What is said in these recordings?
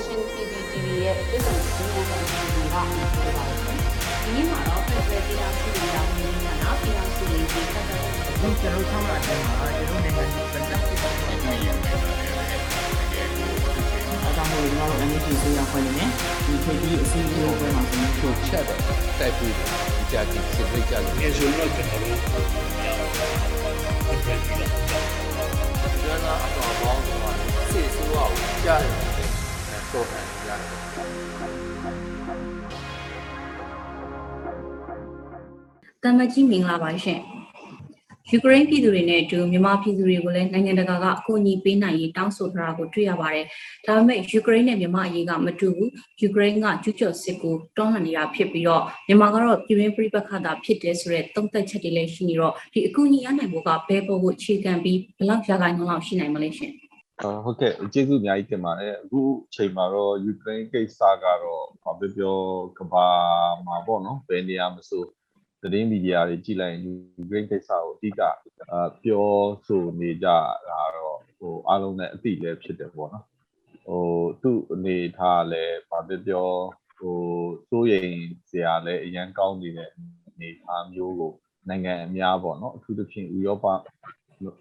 Nation TVTV ရဲ့ပြည်သူ့စီးပွားရေးဆောင်ရွက်မှုကပြောပါမယ်။ဒီနေ့မှာတော့ Federal ပြည်ထောင်စုတရားဝင်ရေးဌာနပြည်ထောင်စုရေးကြီးဆက်သွယ်မှုဒီကျွန်တော်ဆောင်းလာတဲ့မှာကျွန်တော်နိုင်ငံပြည်သက်ဖြစ်တဲ့နိုင်ငံအကြောင်းကိုကျွန်တော်တို့ NHS ဆေးရဖွဲ့နေတယ်ဒီခေတ်ကြီးအစည်းအဝေးပွဲမှာကျွန်တော်ကိုချက်တော့တိုက်ပြီးတယ်ဒီကြတိစစ်ပြကြလို့ငယ်ဆိုတော့ကျွန်တော်တို့ပြန်ပြီးတော့ကျွမ်းသာအတော်ပေါင်းတော့စစ်ဆိုးအောင်ကြားတယ် တော့တယ်ကြားတယ်တမကြီးမင်္ဂလာပါရှင်ယူကရိန်းပြည်သူတွေနဲ့အတူမြန်မာပြည်သူတွေကိုလည်းနိုင်ငံတကာကအကူအညီပေးနိုင်ရေးတောင်းဆိုထားတာကိုတွေ့ရပါတယ်။ဒါပေမဲ့ယူကရိန်းနဲ့မြန်မာအရေးကမတူဘူး။ယူကရိန်းကကျူးကျော်စစ်ကိုတွန်းလှန်နေတာဖြစ်ပြီးတော့မြန်မာကတော့ပြည်တွင်းပြည်ပခါတာဖြစ်တယ်ဆိုတဲ့သုံးသက်ချက်တွေလည်းရှိနေတော့ဒီအကူအညီရနိုင်ဖို့ကဘယ်ပေါ်ကိုအခြေခံပြီးဘယ်လောက်ရာခိုင်နှုန်းလောက်ရှိနိုင်မလဲရှင်အာ ဟုတ်ကဲ့ကျေးဇူးအများကြီးတင်ပါတယ်အခုအချိန်မှာတော့ယူကရိန်းကိစ္စကတော့ဘာပြောပြောကဘာမှာပေါ့နော်ဘယ်နေရာမဆိုသတင်းမီဒီယာတွေကြည့်လိုက်ရင်ယူကရိန်းကိစ္စကိုအဓိကအာပြောဆိုနေကြတာတော့ဟိုအားလုံးနဲ့အတိလည်းဖြစ်တယ်ပေါ့နော်ဟိုသူ့အနေထားလည်းဘာပြောပြောဟိုစိုးရိမ်စရာလည်းအရန်ကောင်းနေတဲ့အနေအားမျိုးကိုနိုင်ငံအများပေါ့နော်အထူးသဖြင့်ဥရောပ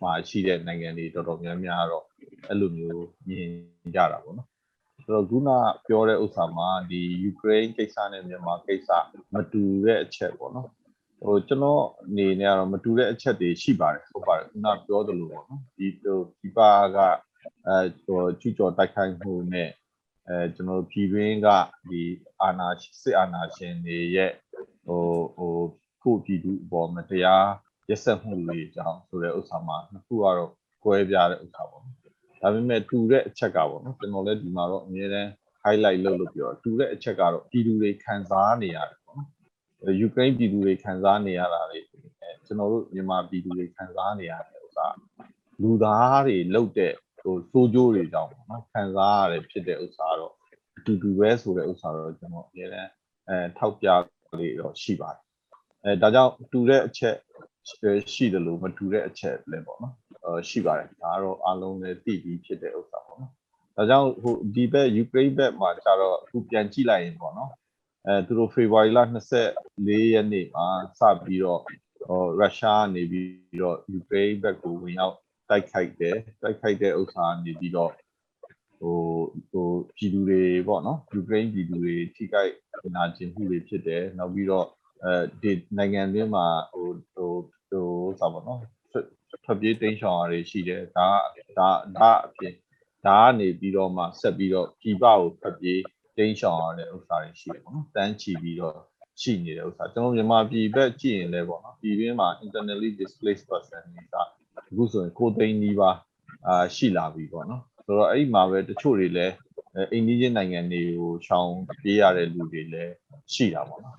မှာရှိတဲ့နိုင်ငံတွေတော်တော်များများတော့ အဲ့လိုမျိုးမြင်ကြတာပေါ့နော်ဆိုတော့ခုနပြောတဲ့ဥစ္စာမှာဒီယူကရိန်းကိစ္စနဲ့မြန်မာကိစ္စမတူတဲ့အချက်ပေါ့နော်ဟိုကျွန်တော်အနေနဲ့ကတော့မတူတဲ့အချက်တွေရှိပါတယ်ဟုတ်ပါတယ်ခုနပြောသလိုပေါ့နော်ဒီဟိုဒီပါကအဲဟိုချူကျော်တိုက်ခိုက်မှုနဲ့အဲကျွန်တော်ပြည်တွင်းကဒီအာဏာစစ်အာဏာရှင်တွေရဲ့ဟိုဟိုခုပြည်သူအပေါ်မတရားရက်စက်မှုတွေကြောင့်ဆိုတဲ့ဥစ္စာမှာနှစ်ခုကတော့ကွဲပြားတဲ့ဥစ္စာပေါ့နော် ဒါပေမဲ့တူတဲ့အချက်ကပေါ့နော်ကျွန်တော်လည်းဒီမှာတော့အများတန်း highlight လုပ်လို့ပြောတူတဲ့အချက်ကတော့ပြည်သူတွေခံစားနေရတယ်ပေါ့နော်ယူကရိန်းပြည်သူတွေခံစားနေရတာလေအဲကျွန်တော်တို့မြန်မာပြည်သူတွေခံစားနေရတဲ့ဥစ္စာလူသားတွေလုတ်တဲ့ဟိုစိုးကြိုးတွေကြောင့်ပေါ့နော်ခံစားရတယ်ဖြစ်တဲ့ဥစ္စာတော့အတူတူပဲဆိုတဲ့ဥစ္စာတော့ကျွန်တော်အများတန်းအဲထောက်ပြလေးတော့ရှိပါတယ်အဲဒါကြောင့်တူတဲ့အချက်ရှိတယ်လို့မတူတဲ့အချက်လည်းပေါ့နော်呃 ရှိပါတယ်ဒါကတော့အားလုံးလည်းသိပြီးဖြစ်တဲ့ဥစ္စာပေါ့နော်ဒါကြောင့်ဟိုဒီဘက်ယူကရိန်းဘက်မှာကျတော့အခုပြန်ကြည့်လိုက်ရင်ပေါ့နော်အဲသူတို့ဖေဖော်ဝါရီလ24ရက်နေ့မှာစပြီးတော့ဟိုရုရှားနေပြီးတော့ယူကရိန်းဘက်ကိုဝင်ရောက်တိုက်ခိုက်တယ်တိုက်ခိုက်တဲ့ဥစ္စာနေပြီးတော့ဟိုဟိုပြည်သူတွေပေါ့နော်ယူကရိန်းပြည်သူတွေထိခိုက်နာကျင်မှုတွေဖြစ်တယ်နောက်ပြီးတော့အဲဒီနိုင်ငံတွင်းမှာဟိုဟိုဟိုစပါတော့ ထွက်ပြေးတိမ်းရှောင်ရတွေရှိတယ်ဒါဒါဒါအပြင်ဒါကနေပြီးတော့မှဆက်ပြီးတော့ပြည်ပကိုထွက်ပြေးတိမ်းရှောင်ရတဲ့ဥစ္စာတွေရှိတယ်ပေါ့နော်တန်းချီပြီးတော့ရှိနေတဲ့ဥစ္စာကျွန်တော်မြန်မာပြည်ဘက်ကြည့်ရင်လည်းပေါ့နော်ပြည်တွင်းမှာ internally displaced person တွေကအခုဆိုရင်ကိုသိန်းနီးပါအာရှိလာပြီပေါ့နော်ဆိုတော့အဲ့ဒီမှာပဲတချို့တွေလည်းအိန္ဒိယနိုင်ငံတွေကိုရှောင်ပြေးရတဲ့လူတွေလည်းရှိတာပေါ့နော်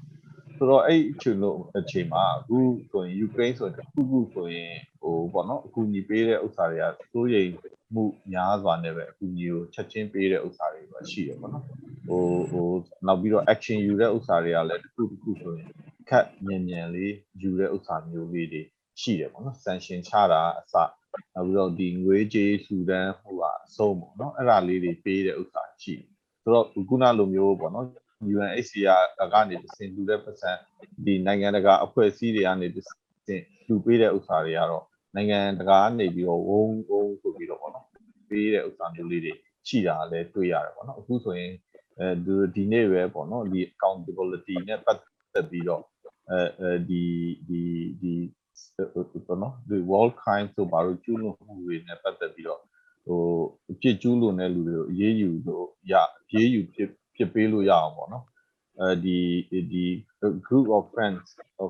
ဆိုတော့အဲ့အချိန်လို့အချိန်မှာအခုဆိုရင်ယူကရိန်းဆိုရင်ခုခုဆိုရင်ဟိုပေါ့နော်အခုညီပေးတဲ့ဥစ္စာတွေကစိုးရိမ်မှုများစွာနဲ့ပဲအခုညီကိုချက်ချင်းပေးတဲ့ဥစ္စာတွေပဲရှိတယ်ပေါ့နော်ဟိုဟိုနောက်ပြီးတော့ action ယူတဲ့ဥစ္စာတွေကလည်းတစ်ခုတစ်ခုဆိုရင်ခက်မြန်မြန်လေးယူတဲ့ဥစ္စာမျိုးလေးတွေရှိတယ်ပေါ့နော် sanction ချတာအစနောက်ပြီးတော့ဒီငွေကြေးစုတန်းဟိုကအဆုံးပေါ့နော်အဲ့ဒါလေးတွေပေးတဲ့ဥစ္စာရှိတယ်ဆိုတော့ခုနလိုမျိုးပေါ့နော် UNHCR ကနေစင်လူတဲ့ပတ်စံဒီနိုင်ငံတကာအဖွဲ့အစည်းတွေကနေစင်လူပေးတဲ့ဥစ္စာတွေကတော့နိုင်ငံတကာကနေပြီးတော့ဝုန်းဝုန်းဆိုပြီးတော့ပေါ့နော်ပေးတဲ့ဥစ္စာမျိုးလေးတွေရှိတာလည်းတွေ့ရတယ်ပေါ့နော်အခုဆိုရင်အဲဒီနေ့ပဲပေါ့နော်ဒီ accountability နဲ့ပတ်သက်ပြီးတော့အဲအဲဒီဒီဒီပေါ့နော်ဒီ world crime ဆိုပါတော့ကျူးလွန်မှုတွေနဲ့ပတ်သက်ပြီးတော့ဟိုအပြစ်ကျူးလွန်တဲ့လူတွေကိုအေးအေးယူလို့ရအေးအေးယူဖြစ် ဖြစ်ပေးလို့ရအောင်ပေါ့နော်အဲဒီဒီ group of friends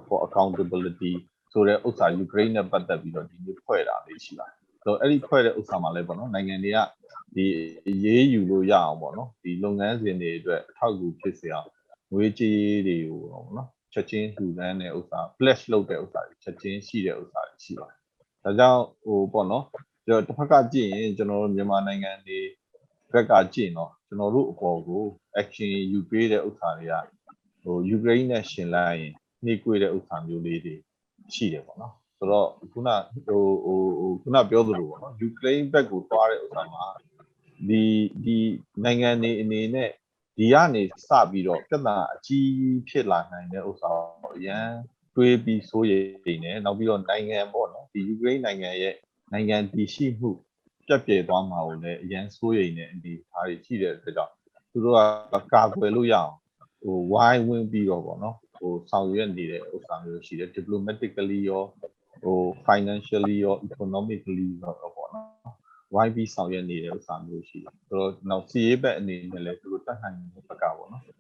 for accountability ဆိုတဲ့ဥစ္စာယူကရိန်းနဲ့ပတ်သက်ပြီးတော့ဒီနေ့ဖွဲ့တာလေးရှိပါတယ်။ဆိုတော့အဲ့ဒီဖွဲ့တဲ့ဥစ္စာမှာလည်းပေါ့နော်နိုင်ငံတွေကဒီရေးယူလို့ရအောင်ပေါ့နော်ဒီလုပ်ငန်းစဉ်တွေအတွက်အထောက်အကူဖြစ်စေအောင်ငွေကြေးတွေကိုပေါ့နော်ချက်ချင်းလှူဒန်းတဲ့ဥစ္စာ flash လုပ်တဲ့ဥစ္စာတွေချက်ချင်းရှိတဲ့ဥစ္စာတွေရှိပါတယ်။ဒါကြောင့်ဟိုပေါ့နော်ကျွန်တော်တစ်ဖက်ကကြည့်ရင်ကျွန်တော်တို့မြန်မာနိုင်ငံတွေ ဘက်ကကြည့်တော့ကျွန်တော်တို့အပေါ်ကို action ယူပေးတဲ့ဥစ္စာတွေကဟိုယူကရိန်းနဲ့ရှင်လိုက်ရင်နှိကွေးတဲ့ဥစ္စာမျိုးလေးတွေရှိတယ်ပေါ့နော်ဆိုတော့ခုနဟိုဟိုဟိုခုနပြောသလိုပေါ့နော်ယူကရိန်းဘက်ကိုသွားတဲ့ဥစ္စာမှာဟဒီဒီနိုင်ငံနေအနေနဲ့ဒီကနေစပြီးတော့ပြဿနာအကြီးဖြစ်လာနိုင်တဲ့ဥစ္စာကိုအရန်တွေးပြီးစိုးရိမ်နေနောက်ပြီးတော့နိုင်ငံပေါ့နော်ဒီယူကရိန်းနိုင်ငံရဲ့နိုင်ငံတည်ရှိမှု ပြတ်ပြယ်သွားမှာကိုလည်းအရန်စိုးရိမ်နေဒီအားတွေရှိတဲ့အတွက်ကြောင့်သူတို့ကကာကွယ်လို့ရအောင်ဟိုဝိုင်းဝန်းပြီးတော့ပေါ့နော်ဟိုဆောင်ရွက်နေတဲ့ဥစ္စာမျိုးရှိတယ် diplomatically ရောဟို financially ရော economically ရောပေါ့နော်ဝိုင်းပြီးဆောင်ရွက်နေတဲ့ဥစ္စာမျိုးရှိတယ်ဆိုတော့နောက်စီရေးဘက်အနေနဲ့လည်းသူတို့တတ်နိုင်တဲ့ဘက်ကပေါ့နော်သူ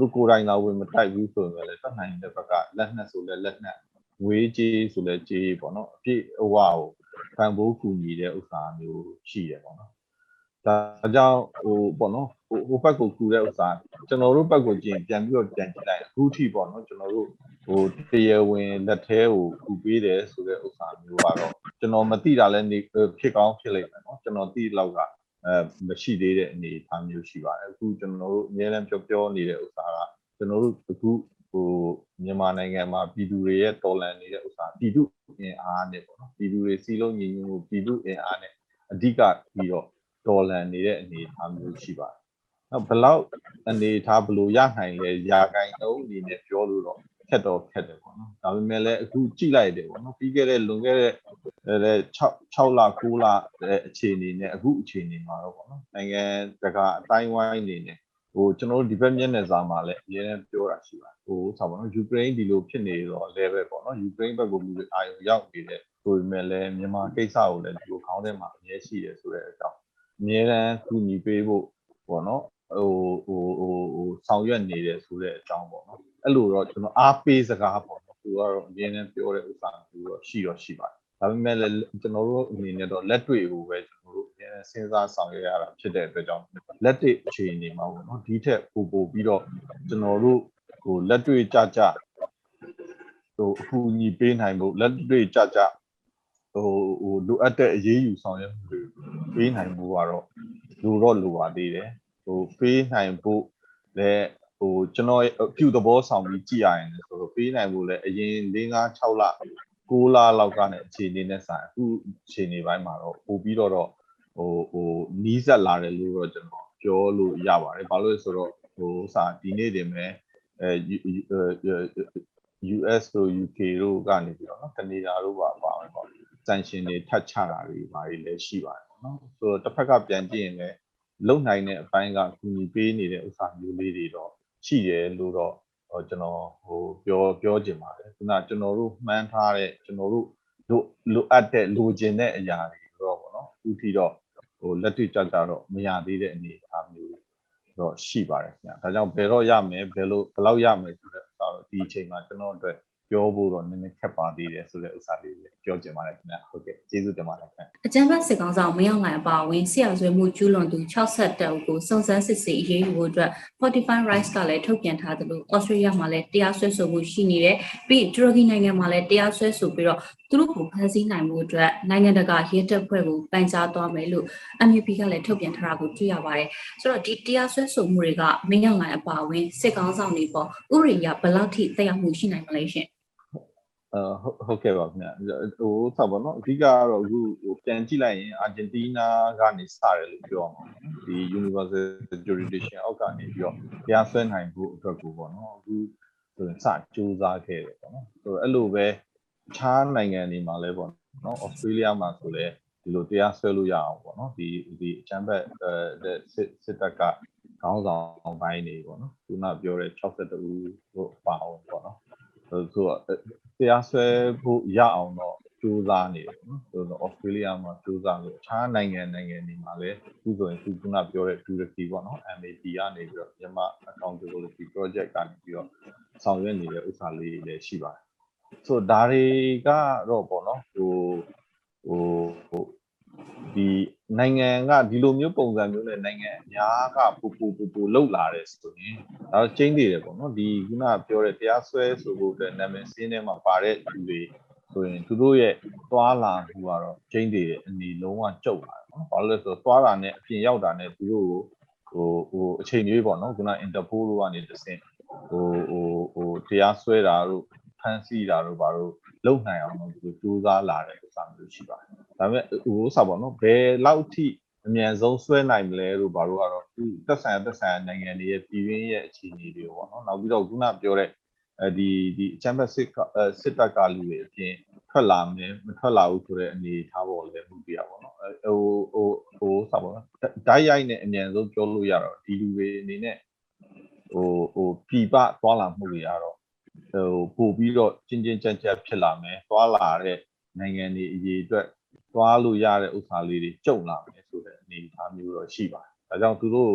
တို့ကိုယ်တိုင်တော့ဝင်မတိုက်ဘူးဆိုရင်လည်းတတ်နိုင်တဲ့ဘက်ကလက်နက်ဆိုလည်းလက်နက်ဝေးကြီးဆိုလည်းကြီးပေါ့နော်အပြည့်အဝကို ခံဖို့ကူညီတဲ့ဥစ္စာမျိုးရှိတယ်ပေါ့နော်ဒါကြောင့်ဟိုပေါ့နော်ဟိုဟိုဘက်ကိုကူတဲ့ဥစ္စာကျွန်တော်တို့ဘက်ကိုကြည့်ရင်ပြန်ပြီးတော့ပြန်ကြည့်လိုက်အခုထိပေါ့နော်ကျွန်တော်တို့ဟိုတရားဝင်လက်သေးကိုကူပေးတယ်ဆိုတဲ့ဥစ္စာမျိုးကတော့ကျွန်တော်မသိတာလည်းနေဖြစ်ကောင်းဖြစ်လိမ့်မယ်နော်ကျွန်တော်သိလောက်ကအဲမရှိသေးတဲ့အနေအထားမျိုးရှိပါတယ်အခုကျွန်တော်တို့အများအားပြောပြောနေတဲ့ဥစ္စာကကျွန်တော်တို့အခု ဟိုမြန်မာနိုင်ငံမှာပြည်သူတွေရဲ့တော်လှန်နေတဲ့ဥစ္စာပြည်သူအင်အားနဲ့ပေါ့နော်ပြည်သူတွေစီလုံးညီညွတ်မှုပြည်သူအင်အားနဲ့အဓိကပြီးတော့တော်လှန်နေတဲ့အနေအထားမျိုးရှိပါတယ်နောက်ဘလောက်အနေအထားဘလို့ရနိုင်လဲရာဂိုင်းတော့အနေနဲ့ပြောလို့တော့ခက်တော့ခက်တယ်ပေါ့နော်ဒါပေမဲ့လည်းအခုကြည့်လိုက်တယ်ပေါ့နော်ပြီးခဲ့တဲ့လွန်ခဲ့တဲ့အဲ6 6လ9လတဲ့အခြေအနေနဲ့အခုအခြေအနေမှာတော့ပေါ့နော်နိုင်ငံတကာအတိုင်းဝိုင်းအနေနဲ့ ဟိုကျွန်တော်တို့ဒီဘက်မျက်နှာစာမှာလည်းအရင်ကပြောတာရှိပါတယ်ဟိုဆိုပါတော့ယူကရိန်းဒီလိုဖြစ်နေတော့ level ပေါ့နော်ယူကရိန်းဘက်ကိုလူတွေအာရုံရောက်နေတဲ့ဆိုပေမဲ့လည်းမြန်မာကိစ္စကိုလည်းဒီလိုခေါင်းထဲမှာအမြဲရှိတယ်ဆိုတဲ့အကြောင်းအမြဲတမ်းကူညီပေးဖို့ပေါ့နော်ဟိုဟိုဟိုဟိုဆောင်ရွက်နေတယ်ဆိုတဲ့အကြောင်းပေါ့နော်အဲ့လိုတော့ကျွန်တော်အားပေးစကားပေါ့နော်သူကတော့အရင်ကပြောတဲ့ဥစ္စာသူတော့ရှိတော့ရှိပါတယ် ဒါပေမဲ့လည်းကျွန်တော်တို့အနေနဲ့တော့လက်တွေ့ကိုပဲကျွန်တော်တို့အရင်စဉ်းစားဆောင်ရွက်ရတာဖြစ်တဲ့အတွက်ကြောင့်လက်တွေ့အခြေအနေမှာပေါ့နော်ဒီထက်ပိုပိုပြီးတော့ကျွန်တော်တို့ဟိုလက်တွေ့ကြကြဟိုအကူအညီပေးနိုင်ဖို့လက်တွေ့ကြကြဟိုဟိုလိုအပ်တဲ့အရေးယူဆောင်ရွက်မှုတွေပေးနိုင်ဖို့ကတော့လိုတော့လိုပါသေးတယ်ဟိုပေးနိုင်ဖို့လည်းဟိုကျွန်တော်အပြုသဘောဆောင်ပြီးကြည်ရရင်လည်းဆိုတော့ပေးနိုင်ဖို့လည်းအရင်၄၅6လ 9လလောက်ကနဲ့အခြေအနေနဲ့ဆိုင်အခုအခြေအနေပိုင်းမှာတော့ပို့ပြီးတော့တော့ဟိုဟိုနီးစပ်လာတယ်လို့တော့ကျွန်တော်ပြောလို့ရပါတယ်ဘာလို့လဲဆိုတော့ဟိုစာဒီနေ့တင်မဲ့အဲ US တို့ UK တို့ကနေပြီးတော့နော်ကနေဒါတို့ပါပါမယ်ပေါ့ sanction တွေထပ်ချတာတွေဘာတွေလည်းရှိပါတယ်ပေါ့နော်ဆိုတော့တစ်ဖက်ကပြန်ကြည့်ရင်လည်းလုံနိုင်တဲ့အပိုင်းကကူညီပေးနေတဲ့ဥစ္စာမျိုးလေးတွေတော့ရှိတယ်လို့တော့ဟို ကျွန်တော်ဟိုပြောပြောချင်ပါတယ်ခုနကျွန်တော်တို့မှန်းထားတဲ့ကျွန်တော်တို့လိုလိုအပ်တဲ့လိုချင်တဲ့အရာတွေတော့ပေါ့နော်အခုထိတော့ဟိုလက်တွေ့ကြကြတော့မရသေးတဲ့အနေအထားမျိုးတော့ရှိပါတယ်ခင်ဗျာဒါကြောင့်ဘယ်တော့ရမယ်ဘယ်လိုဘယ်လောက်ရမယ်ဆိုတဲ့ဥစ္စာတော့ဒီအချိန်မှာကျွန်တော်အတွက် ပြောဖို့တော့နည်းနည်းခက်ပါသေးတယ်ဆိုတဲ့ဥစ္စာလေးကိုပြောချင်ပါတယ်ခင်ဗျာဟုတ်ကဲ့ကျေးဇူးတင်ပါတယ်ခင်ဗျာအကြံဖတ်စစ်ကောင်ဆောင်မရောက်နိုင်အပါအဝင်ဆရာဆွေမှုကျူးလွန်သူ60တက်ဦးကိုစုံစမ်းစစ်ဆေးအရေးယူဖို့အတွက် Fortify Rights ကလည်းထုတ်ပြန်ထားသလို Australia မှာလည်းတရားစွဲဆိုမှုရှိနေတယ်ပြီးတူရကီနိုင်ငံမှာလည်းတရားစွဲဆိုပြီးတော့သူတို့ကိုဖမ်းဆီးနိုင်မှုအတွက်နိုင်ငံတကာရဲတပ်ဖွဲ့ကိုပန်ကြားသွားမယ်လို့ MUP ကလည်းထုတ်ပြန်ထားတာကိုတွေ့ရပါတယ်ဆိုတော့ဒီတရားစွဲဆိုမှုတွေကမင်းရောက်နိုင်အပါအဝင်စစ်ကောင်ဆောင်တွေပေါ်ဥရိယဘယ်လောက်ထိသက်ရောက်မှုရှိနိုင်မလဲရှင် အဲဟုတ်ဟုတ်ကဲ့ပါခင်ဗျာဟိုဆက်ပါတော့အဓိကကတော့အခုဟိုပြန်ကြည့်လိုက်ရင်အာဂျင်တီးနားကနေစတယ်လို့ပြောအောင်ပါဒီ Universal Jurisdiction အောက်ကနေပြီးတော့တရားစွဲနိုင်ဖို့အတွက်ကိုပေါ့နော်အခုဆိုရင်စကြိုးစားခဲ့တယ်ပေါ့နော်ဆိုတော့အဲ့လိုပဲခြားနိုင်ငံတွေမှာလည်းပေါ့နော်ဩစတြေးလျမှာဆိုလည်းဒီလိုတရားစွဲလို့ရအောင်ပေါ့နော်ဒီဒီအချမ်းဘက်အဲစစ်စစ်တပ်ကခေါင်းဆောင်ပိုင်းနေပေါ့နော်ခုနပြောတဲ့62ဦးတို့ပါအောင်ပေါ့နော် ဆိုတော့တရားစွဲဖို့ရအောင်တော့စူးစမ်းနေတယ်နော်ဆိုတော့ Australia မှာစူးစမ်းလို့အခြားနိုင်ငံနိုင်ငံတွေမှာလည်းအခုဆိုရင်ခုကပြောတဲ့ Turkey ပေါ့နော် MAP ကနေပြီးတော့မြန်မာ accountability project ကနေပြီးတော့ဆောင်ရွက်နေတဲ့ဥစ္စာလေးတွေလည်းရှိပါတယ်ဆိုတော့ဒါတွေကတော့ပေါ့နော်ဟိုဟိုဟို ဒီနိုင်ငံကဒီလိုမျိုးပုံစံမျိုးနဲ့နိုင်ငံအများကပူပူပူပူလောက်လာတယ်ဆိုရင်ဒါတော့ကျင်းနေတယ်ပေါ့နော်ဒီခုနပြောတဲ့တရားစွဲဆိုဖို့အတွက်နာမည်စင်းထဲမှာပါတဲ့လူတွေဆိုရင်သူတို့ရဲ့သွားလာမှုကတော့ကျင်းနေတယ်အနေလုံးဝကြုတ်လာတယ်နော်ဘာလို့လဲဆိုတော့သွားတာနဲ့အပြင်ရောက်တာနဲ့သူတို့ကိုဟိုဟိုအချိန်ကြီးပေါ့နော်ခုန Interpol တို့ကနေတစ်ဆင့်ဟိုဟိုဟိုတရားစွဲတာတို့ဖမ်းဆီးတာတို့ဘာလို့လုံနိုင်အောင်လို့သူစူးစမ်းလာတဲ့ဥစ္စာမျိုးရှိပါတယ် ဒါပေမဲ့ဟိုဥစ္စာပေါ့နော်ဘယ်လောက်ထိအမြန်ဆုံးဆွဲနိုင်မလဲလို့ဘာလို့ကတော့သူသက်ဆိုင်ရာသက်ဆိုင်ရာနိုင်ငံတွေရဲ့ပြည်ရင်းရဲ့အခြေအနေတွေပေါ့နော်နောက်ပြီးတော့ခုနပြောတဲ့အဲဒီဒီအချမ်းဘတ်စစ်ကအဲစစ်တပ်ကလူတွေအပြင်ထွက်လာမယ်မထွက်လာဘူးဆိုတဲ့အနေအထားပေါ်လည်းမှုပြရပါတော့အဲဟိုဟိုဟိုစပါတော့ဓာတ်ရိုက်နဲ့အမြန်ဆုံးပြောလို့ရတော့ဒီလူတွေအနေနဲ့ဟိုဟိုပြည်ပသွားလာမှုတွေကတော့ဟိုပို့ပြီးတော့ချင်းချင်းကြက်ကြက်ဖြစ်လာမယ်သွားလာတဲ့နိုင်ငံတွေအရေးအတွက် သွားလို့ရတဲ့ဥစ္စာလေးတွေကြုံလာမယ်ဆိုတဲ့အနေအထားမျိုးတော့ရှိပါတယ်ဒါကြောင့်သူတို့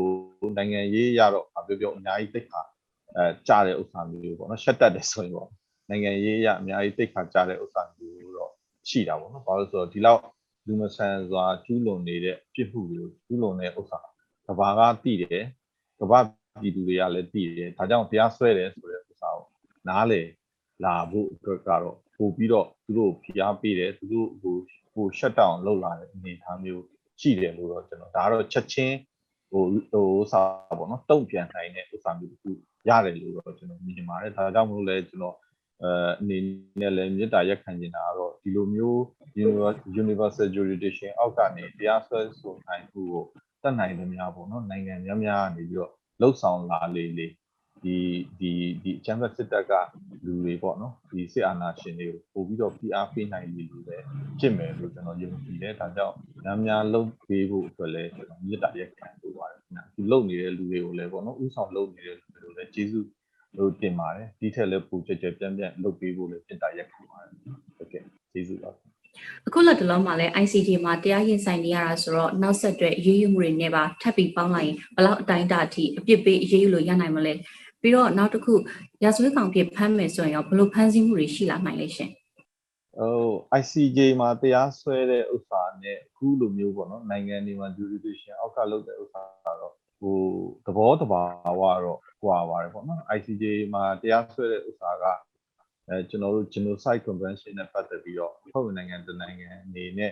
နိုင်ငံရေးရတော့ဘာပြောပြောအများကြီးသိခါအဲကြားတဲ့ဥစ္စာမျိုးပေါ့နော်ရှက်တက်တယ်ဆိုရင်ပေါ့နိုင်ငံရေးရအများကြီးသိခါကြားတဲ့ဥစ္စာမျိုးတော့ရှိတာပေါ့နော်ဘာလို့ဆိုတော့ဒီလောက်လူမဆန်စွာကျူးလွန်နေတဲ့ပြစ်မှုတွေကိုကျူးလွန်တဲ့ဥစ္စာကဘာကတည်တယ်ကဘာပြည်သူတွေကလည်းတည်တယ်ဒါကြောင့်တရားစွဲတယ်ဆိုတဲ့ဥစ္စာကိုနားလေလာဖို့အတွက်ကတော့ပို့ပြီးတော့သူတို့ဖိအားပေးတယ်သူတို့ဟို ဟို shut down လုပ်လာတဲ့အနေအထားမျိုးရှိတယ်လို့တော့ကျွန်တော်ဒါကတော့ချက်ချင်းဟိုဟိုဥစ္စာပေါ့နော်တုံ့ပြန်နိုင်တဲ့ဥစ္စာမျိုးတစ်ခုရတယ်လို့တော့ကျွန်တော်မြင်ပါတယ်ဒါကြောင့်မလို့လဲကျွန်တော်အဲအနေနဲ့လည်းမေတ္တာရက်ခံနေတာကတော့ဒီလိုမျိုး universal jurisdiction အောက်ကနေတရားစွဲဆိုနိုင်မှုကိုတတ်နိုင်သမျှပေါ့နော်နိုင်ငံများများနေပြီးတော့လှုပ်ဆောင်လာလေလေ ဒီဒီဒီချမ်ဘတ်စစ်တပ်ကလူတွေပေါ့နော်ဒီစစ်အာဏာရှင်တွေကိုပို့ပြီးတော့ PR ပေးနိုင်လေလို့လည်းဖြစ်မယ်လို့ကျွန်တော်ယုံကြည်တယ်ဒါကြောင့်များများလုပ်ပေးဖို့အတွက်လည်းကျွန်တော်မေတ္တာရက်ခံလိုပါတယ်ခင်ဗျဒီလုပ်နေတဲ့လူတွေကိုလည်းပေါ့နော်ဥဆောင်လုပ်နေတဲ့လူတွေကိုလည်းကျေးဇူးလို့တင်ပါတယ်ဒီထက်လည်းပိုကြကြပြန့်ပြန့်လုပ်ပေးဖို့လည်းမေတ္တာရက်ခံပါတယ်ဟုတ်ကဲ့ကျေးဇူးပါအခုလက်တလုံးမှာလည်း ICT မှာတရားရင်ဆိုင်နေရတာဆိုတော့နောက်ဆက်တွဲအရေးယူမှုတွေနဲ့ပါထပ်ပြီးပေါင်းလိုက်ရင်ဘယ်လောက်အတိုင်းအတာအထိအပြစ်ပေးအရေးယူလို့ရနိုင်မလဲ ပြီးတော့နောက်တစ်ခုရာဇဝတ်ကောင်ဖြစ်ဖမ်းမယ်ဆိုရင်ရောဘယ်လိုဖမ်းဆီးမှုတွေရှိလာနိုင်လဲရှင်ဟို ICJ မှာတရားစွဲတဲ့ဥစ္စာနဲ့အခုလိုမျိုးပေါ့နော်နိုင်ငံတွေမှာ jurisdiction အောက်ကလုပ်တဲ့ဥစ္စာကတော့ဟိုသဘောတဘာဝတော့ကွာပါတယ်ပေါ့နော် ICJ မှာတရားစွဲတဲ့ဥစ္စာကအဲကျွန်တော်တို့ genocide convention နဲ့ပတ်သက်ပြီးတော့ဖွဲ့ဝင်နိုင်ငံတစ်နိုင်ငံအနေနဲ့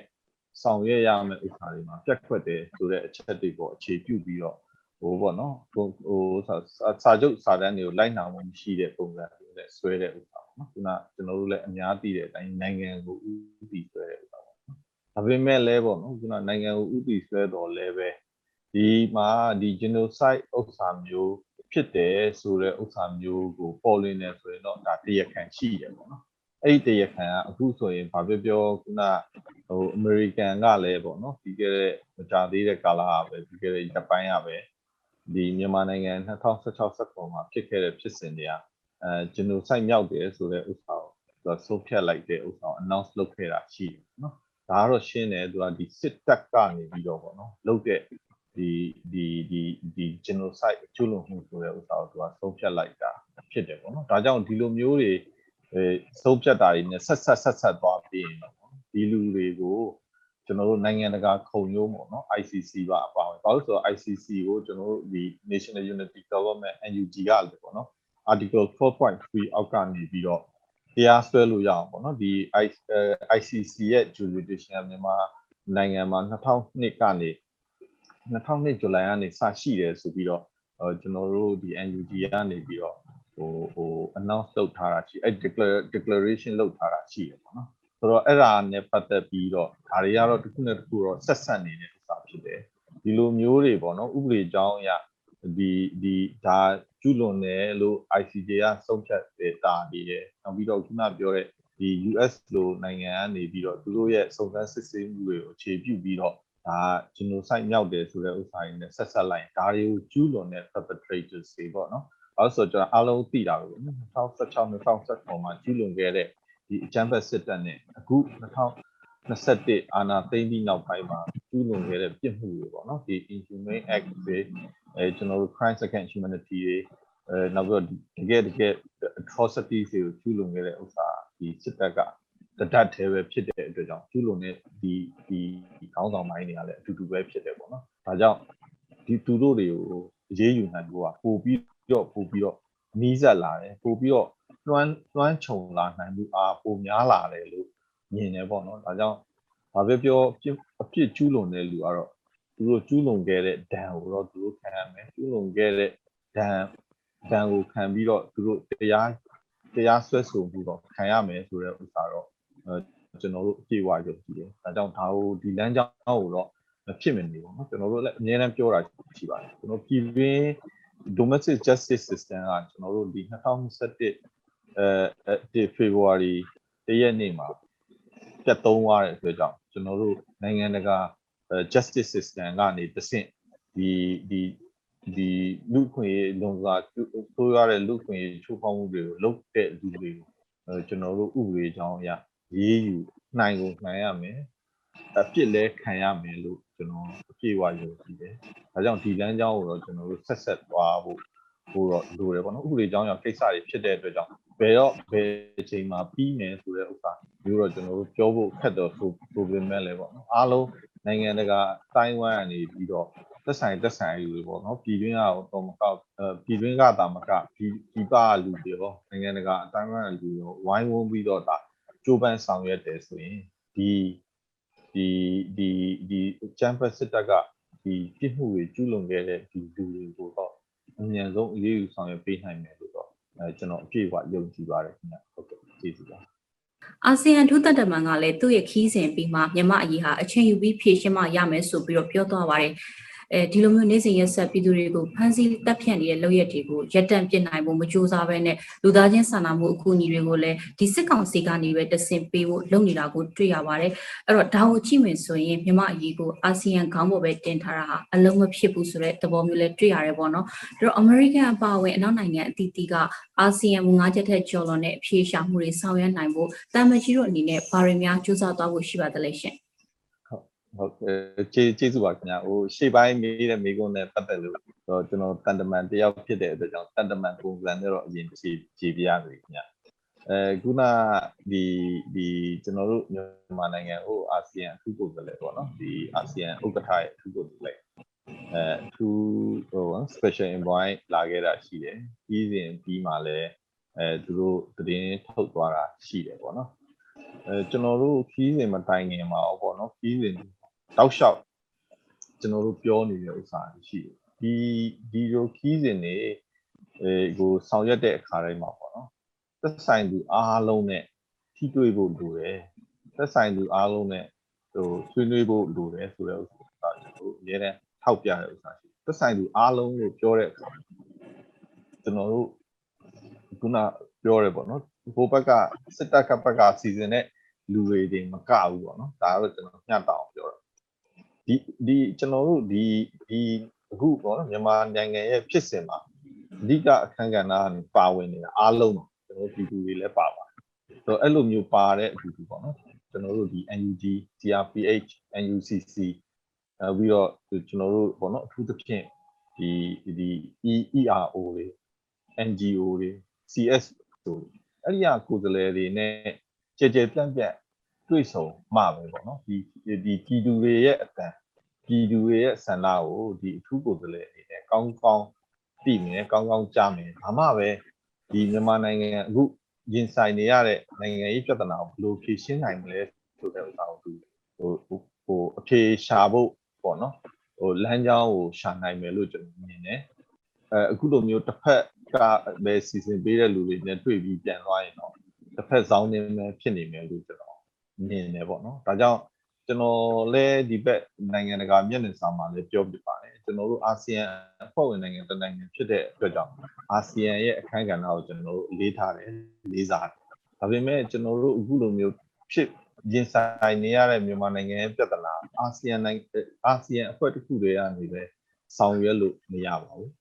ဆောင်ရွက်ရမယ့်ဥစ္စာတွေမှာပြတ်ခွက်တယ်ဆိုတဲ့အချက်တွေပေါ့အခြေပြုပြီးတော့ ဟိုပေါ့နော်ဟိုဟိုစာစာချုပ်စာတမ်းတွေကိုလိုက်နာမှုမရှိတဲ့ပုံစံမျိုးနဲ့ဆွဲတဲ့ဥစ္စာပေါ့နော်ခုနကျွန်တော်တို့လည်းအများသိတဲ့အတိုင်းနိုင်ငံကိုဥတည်ဆွဲတဲ့ဥစ္စာပေါ့နော်ဒါပေမဲ့လည်းပေါ့နော်ခုနနိုင်ငံကိုဥတည်ဆွဲတော်လည်းပဲဒီမှာဒီ genocide ဥစ္စာမျိုးဖြစ်တယ်ဆိုတဲ့ဥစ္စာမျိုးကိုပေါ်လွင်နေဆိုရင်တော့ဒါတရားခံရှိတယ်ပေါ့နော်အဲ့ဒီတရားခံကအခုဆိုရင်ဘာပြောပြောခုနဟိုအမေရိကန်ကလည်းပေါ့နော်ပြီးခဲ့တဲ့မကြသေးတဲ့ကာလကပဲပြီးခဲ့တဲ့ဂျပန်ကပဲ ဒီမြန်မာနိုင်ငံ2016 19မှာဖြစ်ခဲ့တဲ့ဖြစ်စဉ်တွေကအဲ genocide မြောက်တယ်ဆိုတဲ့ဥစ္စာကိုသူကဆုံးဖြတ်လိုက်တဲ့ဥစ္စာကို announce လုပ်ခဲ့တာရှိတယ်နော်ဒါကတော့ရှင်းတယ်သူကဒီစစ်တပ်ကနေပြီးတော့ပေါ့နော်လုပ်တဲ့ဒီဒီဒီဒီ genocide ကျူးလွန်မှုဆိုတဲ့ဥစ္စာကိုသူကဆုံးဖြတ်လိုက်တာဖြစ်တယ်ပေါ့နော်ဒါကြောင့်ဒီလိုမျိုးတွေအဲဆုံးဖြတ်တာတွေနဲ့ဆက်ဆက်ဆက်ဆက်သွားပြီးရင်တော့ဒီလူတွေကို ကျွန်တော်တို့နိုင်ငံတကာခုံရုံးပေါ့နော် ICC ပါအပါဝင်ဘာလို့ဆိုတော့ ICC ကိုကျွန်တော်တို့ဒီ National Unity Government NUG ကလည်းပေါ့နော် Article 4.3အောက်ကနေပြီးတော့တရားစွဲလို့ရအောင်ပေါ့နော်ဒီ ICC ရဲ့ jurisdiction ကမြန်မာနိုင်ငံမှာ2002ကနေ2002ဇူလိုင်ကနေစရှိတယ်ဆိုပြီးတော့ကျွန်တော်တို့ဒီ NUG ကနေပြီးတော့ဟိုဟို announce လုပ်ထားတာရှိအဲ့ declaration လုပ်ထားတာရှိတယ်ပေါ့နော် ဆိုတော့အဲ့ဒါနဲ့ပတ်သက်ပြီးတော့ဒါတွေကတော့တစ်ခုနဲ့တစ်ခုတော့ဆက်ဆက်နေတဲ့ဥစ္စာဖြစ်တယ်ဒီလိုမျိုးတွေပေါ့နော်ဥပဒေကြောင်းအရဒီဒီဒါကျူးလွန်တယ်လို့ ICJ ကဆုံးဖြတ်တဲ့တာတွေရယ်နောက်ပြီးတော့ခုနပြောတဲ့ဒီ US လိုနိုင်ငံကနေပြီးတော့သူတို့ရဲ့စုံစမ်းစစ်ဆေးမှုတွေကိုအခြေပြုပြီးတော့ဒါ genocide မြောက်တယ်ဆိုတဲ့ဥစ္စာတွေနဲ့ဆက်ဆက်လိုက်ဒါတွေကိုကျူးလွန်တဲ့ perpetrators တွေပေါ့နော်အဲဆိုကျွန်တော်အားလုံးသိတာပဲ2016 2019မှာကျူးလွန်ခဲ့တဲ့ ဒီအကြမ်းဖက်စစ်တပ်နဲ့အခု2021အာဏာသိမ်းပြီးနောက်ပိုင်းမှာကျူးလွန်ခဲ့တဲ့ပြစ်မှုတွေပေါ့နော်ဒီ inhumane act တွေအဲကျွန်တော်တို့ crimes against humanity တွေအဲနောက်ပြီးတော့တကယ်တကယ် atrocities တွေကိုကျူးလွန်ခဲ့တဲ့ဥစ္စာဒီစစ်တပ်ကတဒတ်သေးပဲဖြစ်တဲ့အတွက်ကြောင့်ကျူးလွန်တဲ့ဒီဒီခေါင်းဆောင်ပိုင်းတွေကလည်းအတူတူပဲဖြစ်တယ်ပေါ့နော်။ဒါကြောင့်ဒီသူတို့တွေကိုအရေးယူနိုင်ဖို့ကပို့ပြီးတော့ပို့ပြီးတော့နီးစပ်လာတယ်ပို့ပြီးတော့ လွှမ်းလွှမ်းခြုံလာနိုင်မှုအားပိုများလာတယ်လို့မြင်တယ်ပေါ့နော်။ဒါကြောင့်ဘာပဲပြောအပြစ်ကျူးလွန်တဲ့လူကတော့သူတို့ကျူးလွန်ခဲ့တဲ့ဒဏ်ကိုတော့သူတို့ခံရမယ်ကျူးလွန်ခဲ့တဲ့ဒဏ်ဒဏ်ကိုခံပြီးတော့သူတို့တရားတရားစွဲဆိုမှုတော့ခံရမယ်ဆိုတဲ့ဥစ္စာတော့အဲကျွန်တော်တို့အပြေအဝယုံကြည်တယ်။ဒါကြောင့်ဒါကိုဒီလမ်းကြောင်းကိုတော့မဖြစ်မနေပေါ့နော်ကျွန်တော်တို့လည်းအများအားပြောတာရှိပါတယ်ကျွန်တော်ပြည်တွင်း domestic justice system ကကျွန်တော်တို့ဒီ2021 အဲဒီ February တရက်နေ့မှာပြတ်သုံးသွားတဲ့အတွက်ကြောင့်ကျွန်တော်တို့နိုင်ငံတကာ justice system ကနေတဆင့်ဒီဒီဒီလူခွင့်ရေးလုံစားဆိုးရတဲ့လူခွင့်ရေးချိုးဖောက်မှုတွေကိုလုပ်တဲ့လူတွေကိုအဲကျွန်တော်တို့ဥပဒေကြောင်းအရရေးယူနိုင်ကိုနိုင်ရမယ်အပြစ်လဲခံရမယ်လို့ကျွန်တော်အပြည့်အဝယုံကြည်တယ်။ဒါကြောင့်ဒီလမ်းကြောင်းကိုတော့ကျွန်တော်တို့ဆက်ဆက်သွားဖို့ဟိုတော့လိုတယ်ပေါ့နော်ဥပဒေကြောင်းရောကိစ္စတွေဖြစ်တဲ့အတွက်ကြောင့် ဘယ်တော့ဘယ်အချိန်မှာပြီးမယ်ဆိုတဲ့ဥစ္စာမျိုးတော့ကျွန်တော်တို့ပြောဖို့ခက်တော့ဆိုဆိုပေမဲ့လည်းပေါ့နော်အားလုံးနိုင်ငံတကာတိုင်းဝမ်ကနေပြီးတော့သက်ဆိုင်သက်ဆိုင်လူတွေပေါ့နော်ပြည်တွင်းကတော့မကောက်အဲပြည်တွင်းကတာမကပြည်ပြည်ပလူတွေရောနိုင်ငံတကာအတိုင်းဝမ်လူတွေရောဝိုင်းဝန်းပြီးတော့ဒါကြိုးပမ်းဆောင်ရွက်တယ်ဆိုရင်ဒီဒီဒီဒီချမ်ပစစ်တပ်ကဒီပြစ်မှုတွေကျူးလွန်ခဲ့တဲ့ဒီလူတွေကိုတော့အမြန်ဆုံးအရေးယူဆောင်ရွက်ပေးနိုင်မယ်လို့တော့ အဲကျွန်တော်အပြည့်အဝယုံကြည်ပါတယ်ခင်ဗျဟုတ်ကဲ့ကျေးဇူးပါအာဆီယံထူးသက်တမန်ကလည်းသူ့ရဲ့ခီးစဉ်ပြီးမှမြန်မာအရေးဟာအချိန်ယူပြီးဖြေရှင်းမှရမယ်ဆိုပြီးတော့ပြောသွားပါတယ် အဲဒီလိုမျိုးနေစဉ်ရက်ဆက်ပြည်သူတွေကိုဖမ်းဆီးတပ်ဖြတ်နေတဲ့လုပ်ရက်တွေကိုရပ်တန့်ပြစ်နိုင်ဖို့မကြိုးစားဘဲနဲ့လူသားချင်းစာနာမှုအကူအညီတွေကိုလည်းဒီစစ်ကောင်စီကနေပဲတဆင့်ပေးဖို့လုပ်နေတာကိုတွေ့ရပါတယ်အဲ့တော့ဒါကိုကြည့်မယ်ဆိုရင်မြန်မာအရေးကိုအာဆီယံခေါင်းပေါ်ပဲတင်ထားတာဟာအလုံးမဖြစ်ဘူးဆိုတဲ့သဘောမျိုးလည်းတွေ့ရတယ်ပေါ့နော်ဒါတော့ American အပါအဝင်အနောက်နိုင်ငံအသီးသီးကအာဆီယံမူငါးချက်ထက်ကျော်လွန်တဲ့အဖြေရှာမှုတွေဆောင်ရွက်နိုင်ဖို့တမ်မကြီးတို့အနေနဲ့ဘာတွေများစူးစမ်းသွားဖို့ရှိပါသလဲရှင် ဟုတ်ကဲ့ကျေးကျေးဇူးပါခင်ဗျာဟိုရှေ့ပိုင်းမေးတဲ့မေးခွန်းနဲ့ပတ်သက်လို့တော့ကျွန်တော်တန်တမန်တယောက်ဖြစ်တဲ့အတွက်ကြောင့်တန်တမန်ပုံစံနဲ့တော့အရင်ဖြည့်ဖြည့်ပြရစီခင်ဗျာအဲခုနဒီဒီကျွန်တော်တို့မြန်မာနိုင်ငံဟိုအာဆီယံအထူးကိုယ်စားလှယ်ပေါ့နော်ဒီအာဆီယံဥက္ကဋ္ဌရဲ့အထူးကိုယ်စားလှယ်အဲအထူးဟို special envoy လာခဲ့တာရှိတယ်ပြီးစဉ်ပြီးမှလည်းအဲသူတို့သတင်းထုတ်သွားတာရှိတယ်ပေါ့နော်အဲကျွန်တော်တို့ခီးစဉ်မတိုင်ခင်မှာပေါ့နော်ခီးစဉ် တောက်လျှောက်ကျွန်တော်တို့ပြောနေတဲ့ဥစ္စာရှိတယ်ဒီဒီလိုခီးစဉ်တွေအဲကိုဆောင်ရွက်တဲ့အခါတိုင်းမှာပေါ့နော်သက်ဆိုင်သူအားလုံးနဲ့ထိတွေ့ဖို့လိုတယ်သက်ဆိုင်သူအားလုံးနဲ့ဟိုဆွေးနွေးဖို့လိုတယ်ဆိုတဲ့ဥစ္စာကျွန်တော်တို့အများနဲ့ထောက်ပြတဲ့ဥစ္စာရှိသက်ဆိုင်သူအားလုံးကိုပြောတဲ့အခါကျွန်တော်တို့ခုနပြောရဲပေါ့နော်ဟိုဘက်ကစစ်တပ်ကဘက်ကစီစဉ်တဲ့လူတွေတွေမကဘူးပေါ့နော်ဒါကတော့ကျွန်တော်ညှတောင်းပြောတာ ဒီဒီကျွန်တော်တို့ဒီဒီအခုပေါ့နော်မြန်မာနိုင်ငံရဲ့ဖြစ်စဉ်မှာအဓိကအခန်းကဏ္ဍကနေပါဝင်နေတာအားလုံးပါကျွန်တော်ပြည်သူတွေလည်းပါပါတယ်ဆိုတော့အဲ့လိုမျိုးပါတဲ့အတူတူပေါ့နော်ကျွန်တော်တို့ဒီ NUG CRPH NUCC အဲပြီးတော့ကျွန်တော်တို့ပေါ့နော်အထူးသဖြင့်ဒီဒီ EERO တွေ NGO တွေ CS ဆိုအဲ့ဒီဟာကိုယ်စားလှယ်တွေနဲ့ကြဲကြဲပြန့်ပြန့် တွေ့ဆုံမှပဲပေါ့နော်ဒီဒီပြည်သူတွေရဲ့အတန်ပြည်သူတွေရဲ့ဆန္ဒကိုဒီအထူးကိုယ်စားလှယ်အနေနဲ့ကောင်းကောင်းသိမယ်ကောင်းကောင်းကြားမယ်ဘာမှပဲဒီမြန်မာနိုင်ငံအခုရင်ဆိုင်နေရတဲ့နိုင်ငံရေးပြဿနာကိုဘယ်လိုဖြေရှင်းနိုင်မလဲဆိုတဲ့ဥစ္စာကိုသူဟိုဟိုအဖြေရှာဖို့ပေါ့နော်ဟိုလမ်းကြောင်းကိုရှာနိုင်မယ်လို့ကျွန်တော်မြင်တယ်အဲအခုလိုမျိုးတစ်ဖက်ကပဲစီစဉ်ပေးတဲ့လူတွေနဲ့တွေ့ပြီးပြန်သွားရင်တော့တစ်ဖက်ဆောင်နေမယ်ဖြစ်နေမယ်လို့ကျွန်တော် မြင်တယ်ပေါ့နော်ဒါကြောင့်ကျွန်တော်လည်းဒီဘက်နိုင်ငံတကာမျက်နှာစာမှာလည်းပြောပြပါတယ်ကျွန်တော်တို့အာဆီယံအဖွဲ့ဝင်နိုင်ငံတစ်နိုင်ငံဖြစ်တဲ့အတွက်ကြောင့်အာဆီယံရဲ့အခန်းကဏ္ဍကိုကျွန်တော်တို့လေးထားတယ်လေးစားတယ်ဒါပေမဲ့ကျွန်တော်တို့အခုလိုမျိုးဖြစ်ရင်ဆိုင်နေရတဲ့မြန်မာနိုင်ငံရဲ့ပြဿနာအာဆီယံနိုင်ငံအာဆီယံအဖွဲ့တစ်ခုတည်းကနေပဲဆောင်ရွက်လို့မရပါဘူး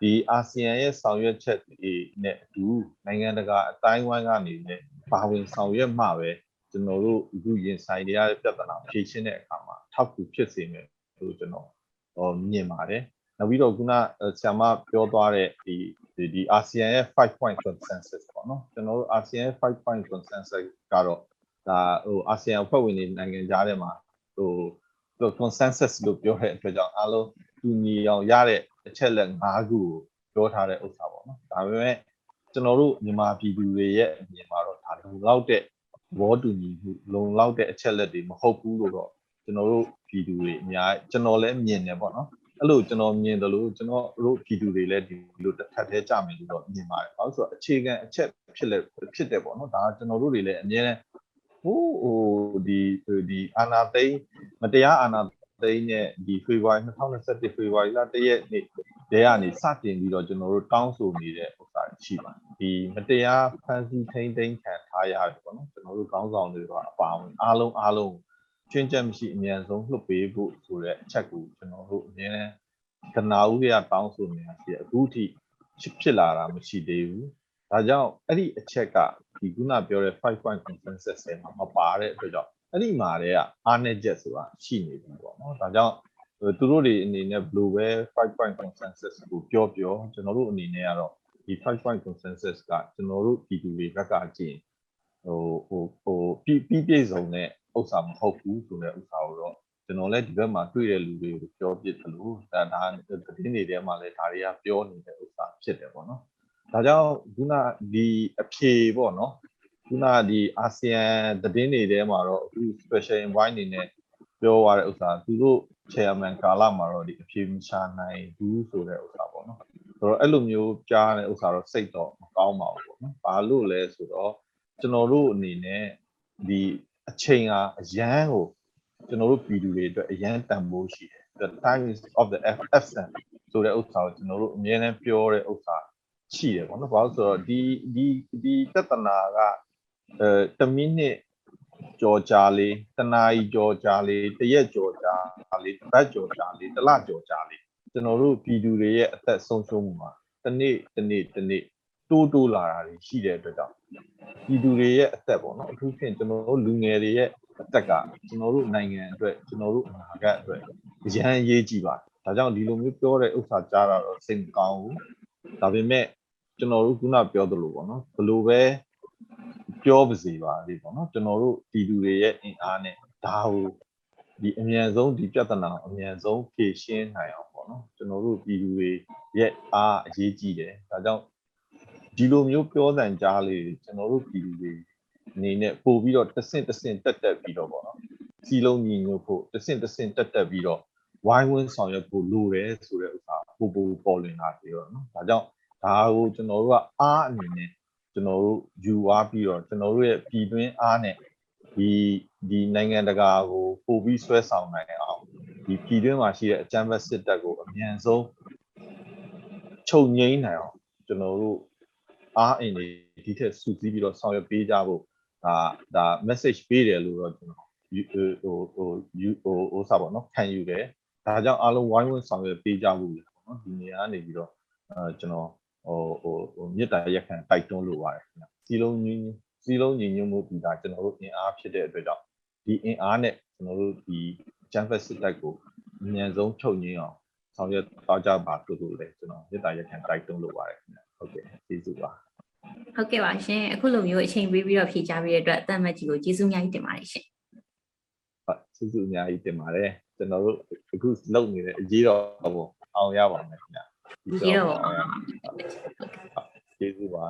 ဒီအာဆီယံရဲ့ဆောင်ရွက်ချက်တွေနဲ့အတူနိုင်ငံတကာအတိုင်းအဝိုင်းကနေလည်းပါဝင်ဆောင်ရွက်မှပဲ ကျွန်တော်တို့အခုရင်ဆိုင်နေရတဲ့ပြဿနာဖြေရှင်းတဲ့အခါမှာထောက်ကူဖြစ်စေမယ်လို့ကျွန်တော်ဟောမြင်ပါတယ်နောက်ပြီးတော့ခုနဆ iam မပြောသွားတဲ့ဒီဒီဒီအာဆီယံရဲ့5 point consensus ပေါ့နော်ကျွန်တော်တို့အာဆီယံရဲ့5 point consensus ကတော့ဒါဟိုအာဆီယံအဖွဲ့ဝင်တွေနိုင်ငံကြားထဲမှာဟို consensus လို့ပြောတဲ့အတွက်ကြောင့်အားလုံးတူညီအောင်ရတဲ့အချက်လက်၅ခုကိုပြောထားတဲ့ဥစ္စာပေါ့နော်ဒါပေမဲ့ကျွန်တော်တို့မြန်မာပြည်သူတွေရဲ့အမြင်မှာတော့ဒါလုံလောက်တဲ့ ဘောတူညီမှုလုံလောက်တဲ့အချက်လက်တွေမဟုတ်ဘူးလို့တော့ကျွန်တော်တို့ပြည်သူတွေအများကျွန်တော်လည်းမြင်တယ်ပေါ့နော်အဲ့လိုကျွန်တော်မြင်တယ်လို့ကျွန်တော်တို့ပြည်သူတွေလည်းဒီလိုတစ်ထပ်သေးကြမယ်လို့တော့မြင်ပါတယ်။ဘာလို့ဆိုတော့အခြေခံအချက်ဖြစ်လက်ဖြစ်တယ်ပေါ့နော်ဒါကကျွန်တော်တို့တွေလည်းအများနဲ့ဟိုဟိုဒီဒီအာနာသိမတရားအာနာသိန်းနဲ့ဒီဖေဖော်ဝါရီ2021ဖေဖော်ဝါရီလ1ရက်နေ့ တည်းကနေစတင်ပြီးတော့ကျွန်တော်တို့တောင်းဆိုနေတဲ့ဥစ္စာရှိပါတယ်ဒီမတရားဖန်ဆီးထိန်းသိမ်းခံထားရတယ်ပေါ့နော်ကျွန်တော်တို့ခေါင်းဆောင်တွေကအပါအဝင်အားလုံးအားလုံးချွင်းချက်မရှိအမြန်ဆုံးလွှတ်ပေးဖို့ဆိုတဲ့အချက်ကိုကျွန်တော်တို့အများနဲ့ကနာဦးရတောင်းဆိုနေတာရှိတယ်အခုထိဖြစ်လာတာမရှိသေးဘူးဒါကြောင့်အဲ့ဒီအချက်ကဒီခုနပြောတဲ့5 point consensus ထဲမှာမပါတဲ့အတွက်ကြောင့်အဲ့ဒီမှာတည်းကအားနည်းချက်ဆိုတာရှိနေပြီပေါ့နော်ဒါကြောင့် သူတို့တွေအနေနဲ့ဘယ်လိုပဲ5 point consensus ကိုပြောပြောကျွန်တော်တို့အနေနဲ့ကတော့ဒီ5 point consensus ကကျွန်တော်တို့ပြည်သူတွေဘက်ကကြည့်ဟိုဟိုဟိုပြပြပြည့်စုံတဲ့ဥစ္စာမဟုတ်ဘူးဆိုတဲ့ဥစ္စာကိုတော့ကျွန်တော်လည်းဒီဘက်မှာတွေ့တဲ့လူတွေကိုပြောပြတယ်လို့ဒါဒါသတင်းတွေထဲမှာလည်းဒါတွေကပြောနေတဲ့ဥစ္စာဖြစ်တယ်ပေါ့နော်ဒါကြောင့်ခုနဒီအဖြေပေါ့နော်ခုနဒီအာဆီယံသတင်းတွေထဲမှာတော့အခု special envoy အနေနဲ့ပြောသွားတဲ့ဥစ္စာသူတို့ chairman ကာလမှာတော့ဒီအဖြေမချနိုင်ဘူးဆိုတဲ့ဥစ္စာပေါ့နော်ဆိုတော့အဲ့လိုမျိုးကြားတဲ့ဥစ္စာတော့စိတ်တော့မကောင်းပါဘူးပေါ့နော်ဘာလို့လဲဆိုတော့ကျွန်တော်တို့အနေနဲ့ဒီအချိန်ဟာအရန်ကိုကျွန်တော်တို့ပြည်သူတွေအတွက်အရန်တန်ဖိုးရှိတယ် the time is of the essence ဆိုတဲ့ဥစ္စာကိုကျွန်တော်တို့အမြဲတမ်းပြောတဲ့ဥစ္စာရှိတယ်ပေါ့နော်ဘာလို့ဆိုတော့ဒီဒီဒီတသနာကအဲတစ်မိနစ် ကြော်ကြာလေးတနာရီကြော်ကြာလေးတရက်ကြော်ကြာလေးတစ်ပတ်ကြော်ကြာလေးတစ်လကြော်ကြာလေးကျွန်တော်တို့ပြည်သူတွေရဲ့အသက်ဆုံးရှုံးမှုမှာတစ်နေ့တစ်နေ့တစ်နေ့တိုးတိုးလာတာတွေရှိတဲ့အတွက်ကြောင့်ပြည်သူတွေရဲ့အသက်ပေါ့နော်အထူးဖြင့်ကျွန်တော်တို့လူငယ်တွေရဲ့အသက်ကကျွန်တော်တို့နိုင်ငံအတွက်ကျွန်တော်တို့အနာဂတ်အတွက်အရန်အရေးကြီးပါတယ်ဒါကြောင့်ဒီလိုမျိုးပြောတဲ့ဥစ္စာကြားတာတော့စိတ်မကောင်းဘူးဒါပေမဲ့ကျွန်တော်တို့ခုနပြောသလိုပေါ့နော်ဘလို့ပဲ ပြောပါစေပါလေပေါ့နော်ကျွန်တော်တို့ပြည်သူတွေရဲ့အင်အားနဲ့ဒါကိုဒီအမြန်ဆုံးဒီပြဿနာကိုအမြန်ဆုံးဖြေရှင်းနိုင်အောင်ပေါ့နော်ကျွန်တော်တို့ပြည်သူတွေရဲ့အားအရေးကြီးတယ်ဒါကြောင့်ဒီလိုမျိုးပြောတဲ့ကြားလေးကျွန်တော်တို့ပြည်သူတွေအနေနဲ့ပို့ပြီးတော့တဆင့်တဆင့်တက်တက်ပြီးတော့ပေါ့နော်စီလုံးညီညွတ်ဖို့တဆင့်တဆင့်တက်တက်ပြီးတော့ဝိုင်းဝန်းဆောင်ရွက်ဖို့လိုတယ်ဆိုတဲ့ဥစ္စာပို့ပို့ပေါ်လွင်လာပြီတော့နော်ဒါကြောင့်ဒါကိုကျွန်တော်တို့ကအားအနေနဲ့ ကျွန်တော်တို့ယူသွားပြီးတော့ကျွန်တော်တို့ရဲ့ပြည်တွင်းအားနဲ့ဒီဒီနိုင်ငံတကာကိုပို့ပြီးဆွဲဆောင်နိုင်အောင်ဒီပြည်တွင်းမှာရှိတဲ့အကြမ်းဖက်စစ်တပ်ကိုအမြန်ဆုံးချုပ်ငိမ့်နိုင်အောင်ကျွန်တော်တို့အားအင်တွေဒီထက်စုစည်းပြီးတော့ဆောင်ရွက်ပေးကြဖို့ဒါဒါ message ပေးတယ်လို့တော့ကျွန်တော်ယူဟိုဟိုယူဟိုဟိုစားပါတော့ခံယူတယ်ဒါကြောင့်အားလုံးဝိုင်းဝန်းဆောင်ရွက်ပေးကြဖို့လေပေါ့နော်ဒီနေရာကနေပြီးတော့အဲကျွန်တော် ဟိုဟိုဟိုမြေတားရက်ခံတိုက်တွန်းလိုပါတယ်ခင်ဗျစီလုံးညီစီလုံးညီညွတ်မှုဒီကကျွန်တော်တို့အင်အားဖြစ်တဲ့အတွက်ကြောင့်ဒီအင်အားနဲ့ကျွန်တော်တို့ဒီချမ်ဖက်စစ်တပ်ကိုအမြန်ဆုံးချုပ်ငင်းအောင်ဆောင်ရွက်သွားကြပါလို့လို့လေကျွန်တော်မြေတားရက်ခံတိုက်တွန်းလိုပါတယ်ခင်ဗျဟုတ်ကဲ့ကျေးဇူးပါဟုတ်ကဲ့ပါရှင်အခုလိုမျိုးအချိန်ပေးပြီးတော့ဖြေချပေးတဲ့အတွက်အသက်အမတ်ကြီးကိုကျေးဇူးအများကြီးတင်ပါတယ်ရှင်ဟုတ်ကျေးဇူးအများကြီးတင်ပါတယ်ကျွန်တော်တို့အခုလုပ်နေတဲ့အရေးတော်ပုံအောင်ရပါမယ်ခင်ဗျ ဒီတော့ကျေးဇူးပါ